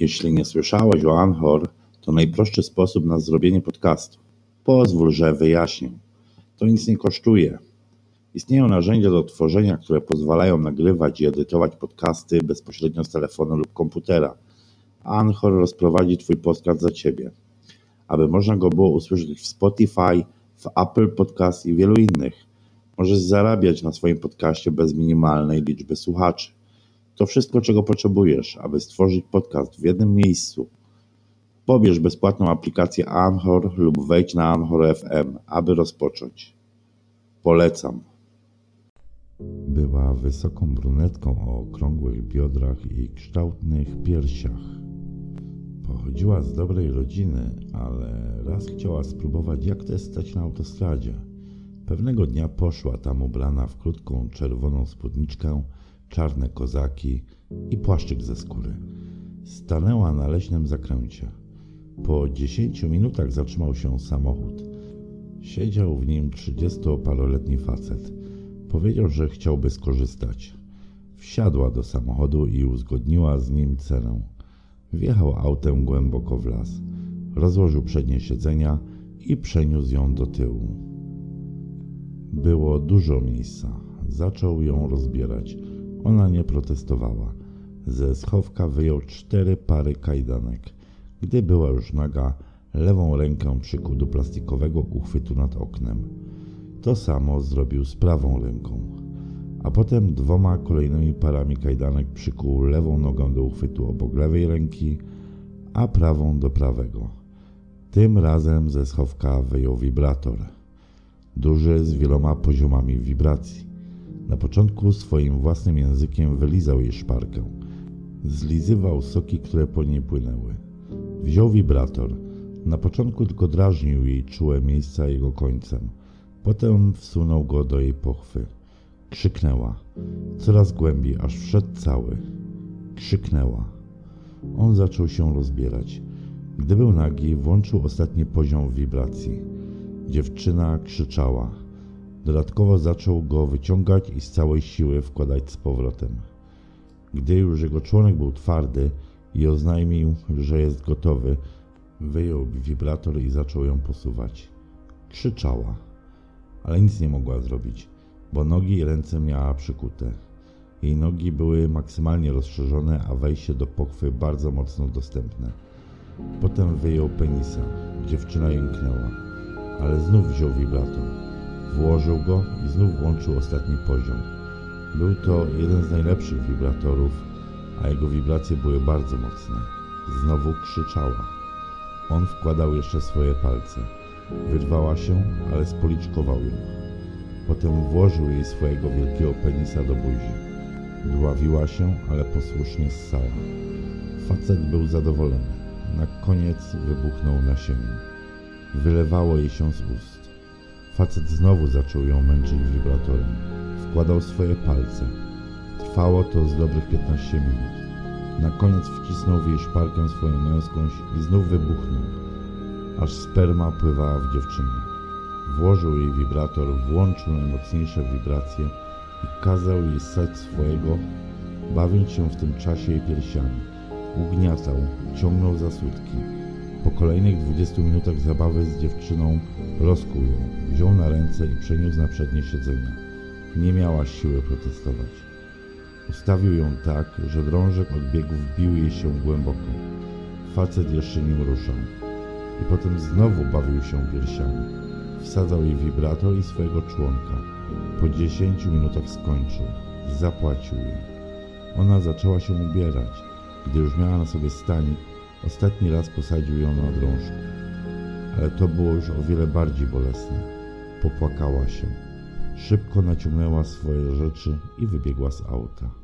Jeśli nie słyszałeś o Anchor, to najprostszy sposób na zrobienie podcastu. Pozwól, że wyjaśnię. To nic nie kosztuje. Istnieją narzędzia do tworzenia, które pozwalają nagrywać i edytować podcasty bezpośrednio z telefonu lub komputera. Anchor rozprowadzi Twój podcast za Ciebie, aby można go było usłyszeć w Spotify, w Apple Podcast i wielu innych. Możesz zarabiać na swoim podcaście bez minimalnej liczby słuchaczy. To wszystko, czego potrzebujesz, aby stworzyć podcast w jednym miejscu. Pobierz bezpłatną aplikację Anchor lub wejdź na Anchor FM, aby rozpocząć. Polecam. Była wysoką brunetką o okrągłych biodrach i kształtnych piersiach. Pochodziła z dobrej rodziny, ale raz chciała spróbować, jak to jest stać na autostradzie. Pewnego dnia poszła tam ubrana w krótką czerwoną spódniczkę czarne kozaki i płaszczyk ze skóry. Stanęła na leśnym zakręcie. Po dziesięciu minutach zatrzymał się samochód. Siedział w nim trzydziestoparoletni facet. Powiedział, że chciałby skorzystać. Wsiadła do samochodu i uzgodniła z nim cenę. Wjechał autem głęboko w las. Rozłożył przednie siedzenia i przeniósł ją do tyłu. Było dużo miejsca. Zaczął ją rozbierać. Ona nie protestowała. Ze schowka wyjął cztery pary kajdanek. Gdy była już naga, lewą rękę przykuł do plastikowego uchwytu nad oknem. To samo zrobił z prawą ręką. A potem dwoma kolejnymi parami kajdanek przykuł lewą nogę do uchwytu obok lewej ręki, a prawą do prawego. Tym razem ze schowka wyjął wibrator. Duży z wieloma poziomami wibracji. Na początku swoim własnym językiem wylizał jej szparkę. Zlizywał soki, które po niej płynęły. Wziął wibrator. Na początku tylko drażnił jej czułe miejsca jego końcem. Potem wsunął go do jej pochwy. Krzyknęła. Coraz głębiej, aż wszedł cały. Krzyknęła. On zaczął się rozbierać. Gdy był nagi, włączył ostatni poziom wibracji. Dziewczyna krzyczała. Dodatkowo zaczął go wyciągać i z całej siły wkładać z powrotem. Gdy już jego członek był twardy i oznajmił, że jest gotowy, wyjął wibrator i zaczął ją posuwać. Krzyczała, ale nic nie mogła zrobić, bo nogi i ręce miała przykute. Jej nogi były maksymalnie rozszerzone, a wejście do pochwy bardzo mocno dostępne. Potem wyjął penisa. Dziewczyna jęknęła, ale znów wziął wibrator. Włożył go i znów włączył ostatni poziom. Był to jeden z najlepszych wibratorów, a jego wibracje były bardzo mocne. Znowu krzyczała. On wkładał jeszcze swoje palce. Wyrwała się, ale spoliczkował ją. Potem włożył jej swojego wielkiego penisa do buzi. Dławiła się, ale posłusznie ssała. Facet był zadowolony. Na koniec wybuchnął nasieniem. Wylewało jej się z ust. Facet znowu zaczął ją męczyć wibratorem. Wkładał swoje palce. Trwało to z dobrych 15 minut. Na koniec wcisnął w jej szparkę swoją męską i znów wybuchnął, aż sperma pływała w dziewczynie. Włożył jej wibrator, włączył najmocniejsze wibracje i kazał jej ssać swojego, bawiąc się w tym czasie jej piersiami. Ugniatał, ciągnął za sutki. Po kolejnych 20 minutach zabawy z dziewczyną rozkuł ją, wziął na ręce i przeniósł na przednie siedzenia. Nie miała siły protestować. Ustawił ją tak, że drążek od biegów wbił jej się głęboko. Facet jeszcze nim ruszał. I potem znowu bawił się piersiami. Wsadzał jej wibrator i swojego członka. Po dziesięciu minutach skończył. Zapłacił jej. Ona zaczęła się ubierać. Gdy już miała na sobie stanik, ostatni raz posadził ją na drążku. Ale to było już o wiele bardziej bolesne. Popłakała się. Szybko naciągnęła swoje rzeczy i wybiegła z auta.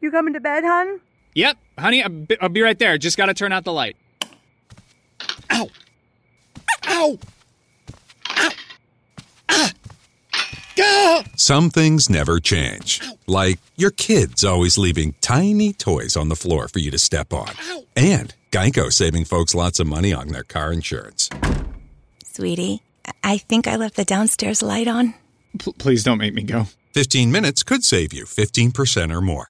You coming to bed, hon? Yep, honey, I'll be, right there. Just gotta turn out the light. Ow! Ow! Ow! Ah! Gah! Some things never change. Like your kids always leaving tiny toys on the floor for you to step on. And Geico saving folks lots of money on their car insurance. Sweetie, I think I left the downstairs light on. P- please don't make me go. 15 minutes could save you 15% or more.